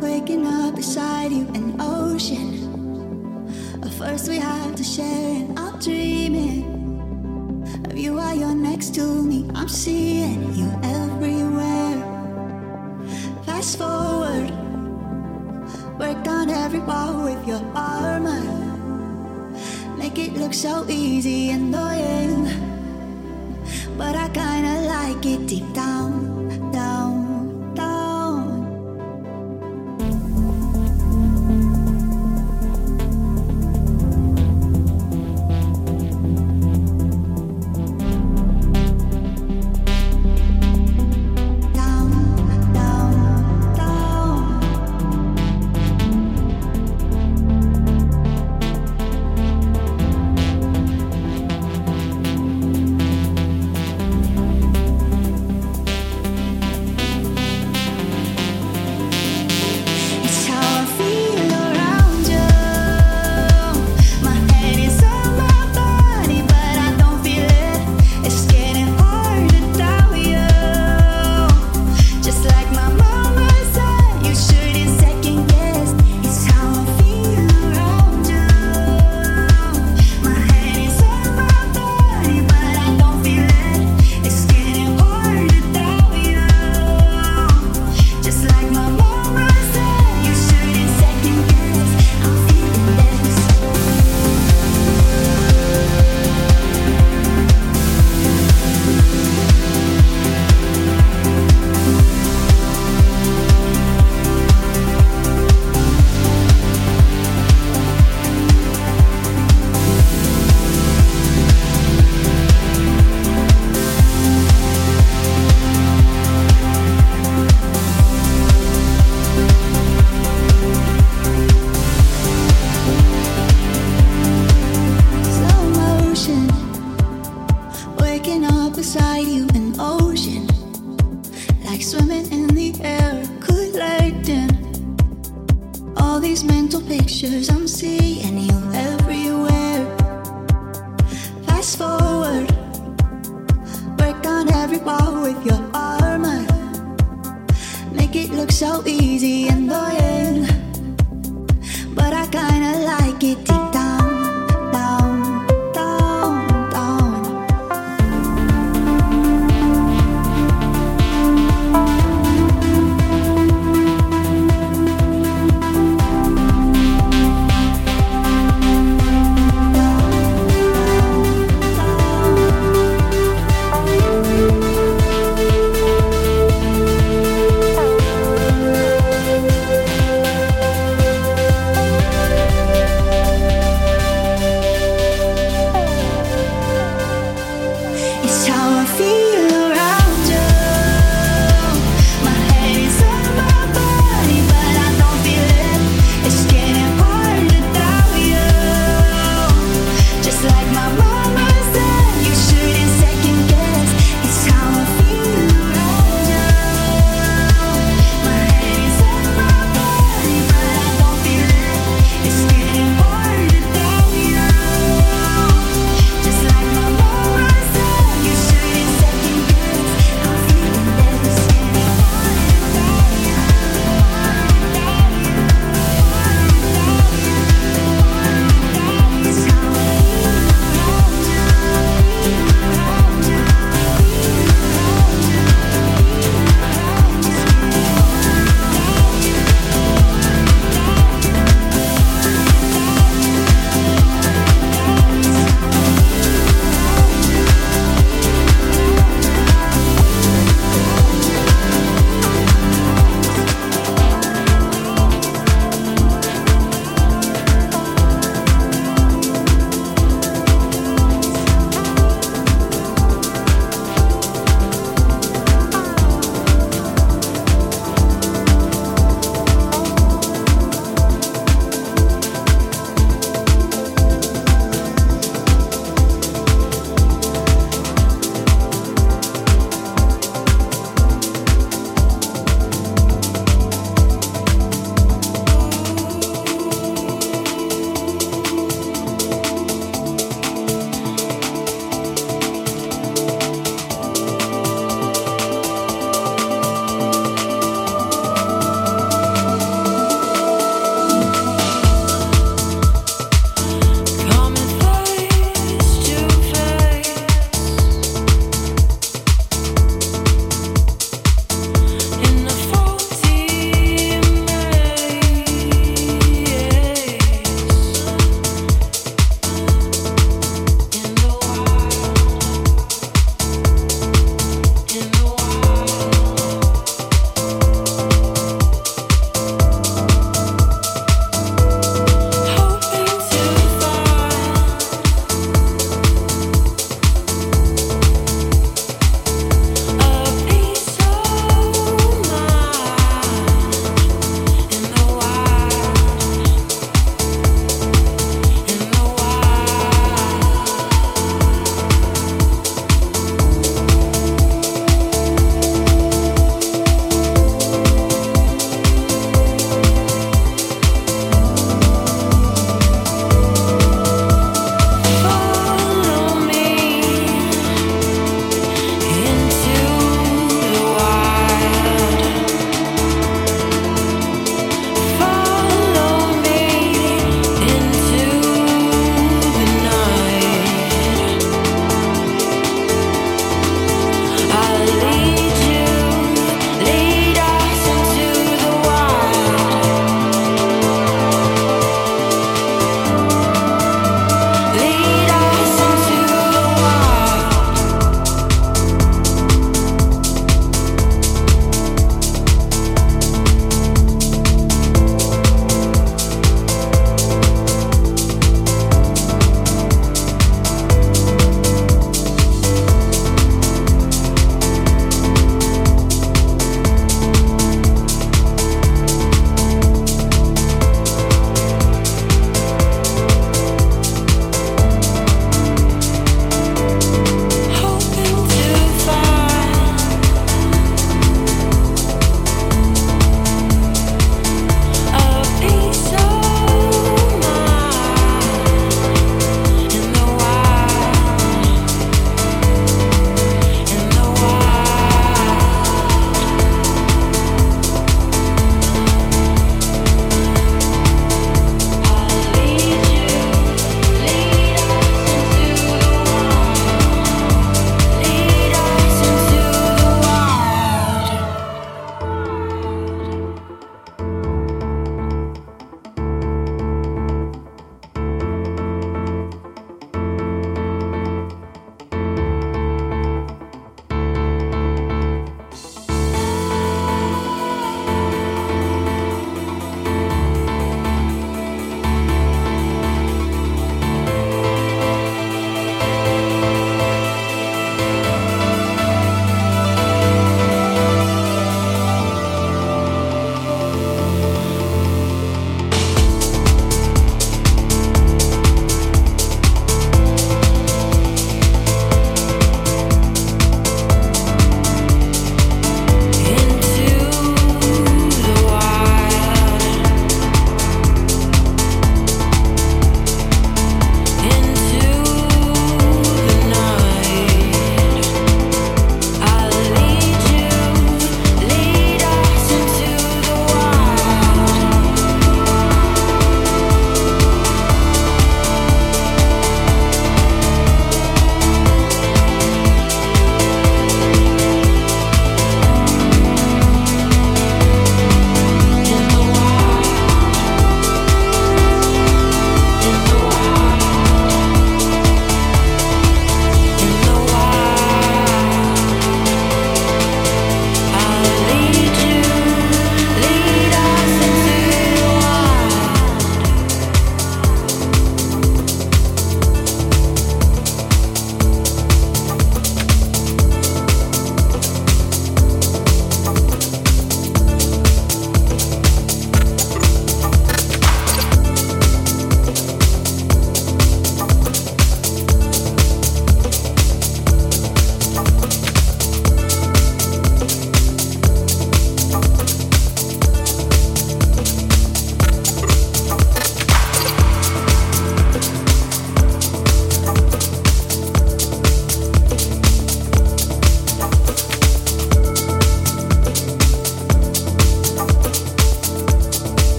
Waking up beside you, an ocean. First, we have to share, and I'm dreaming of you while you're next to me. I'm seeing you everywhere. Fast forward, work on every wall with your armor. Make it look so easy and annoying, but I kinda like it deep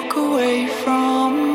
Mm.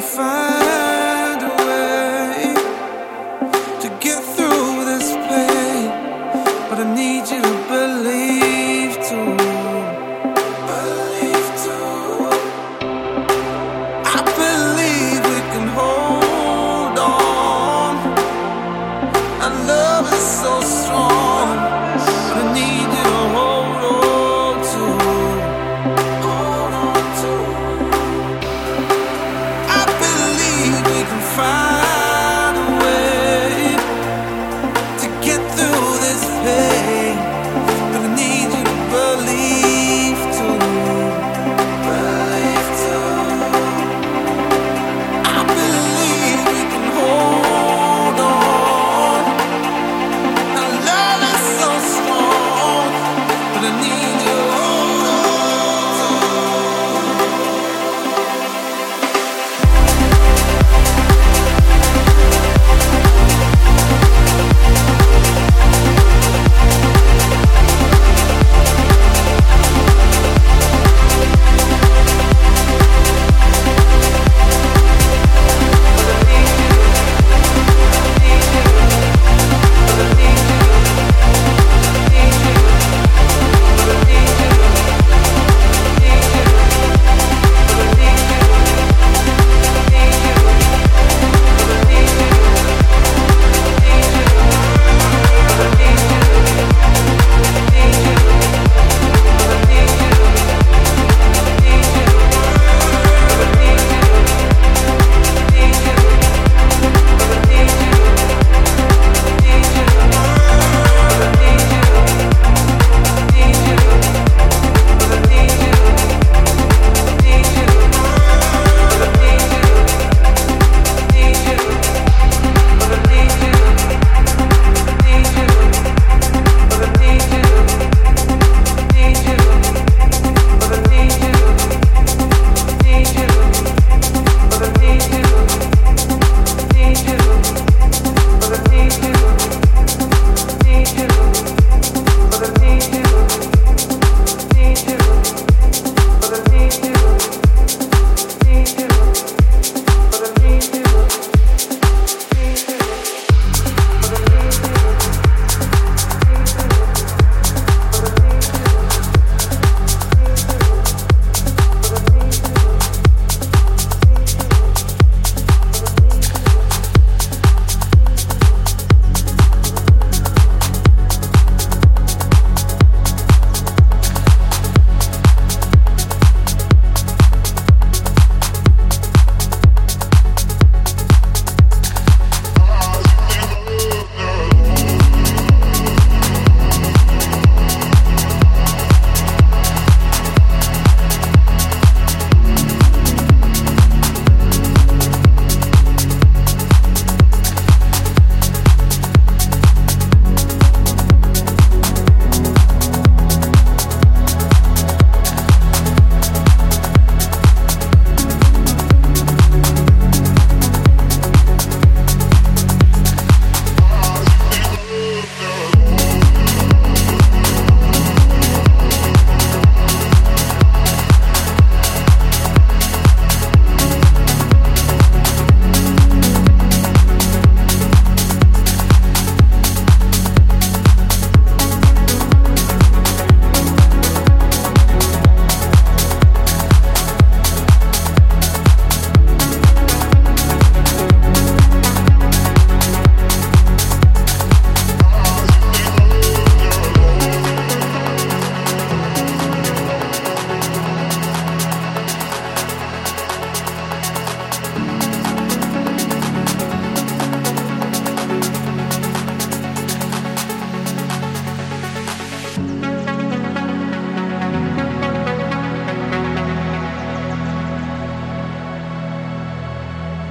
I'm fine.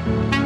Bye.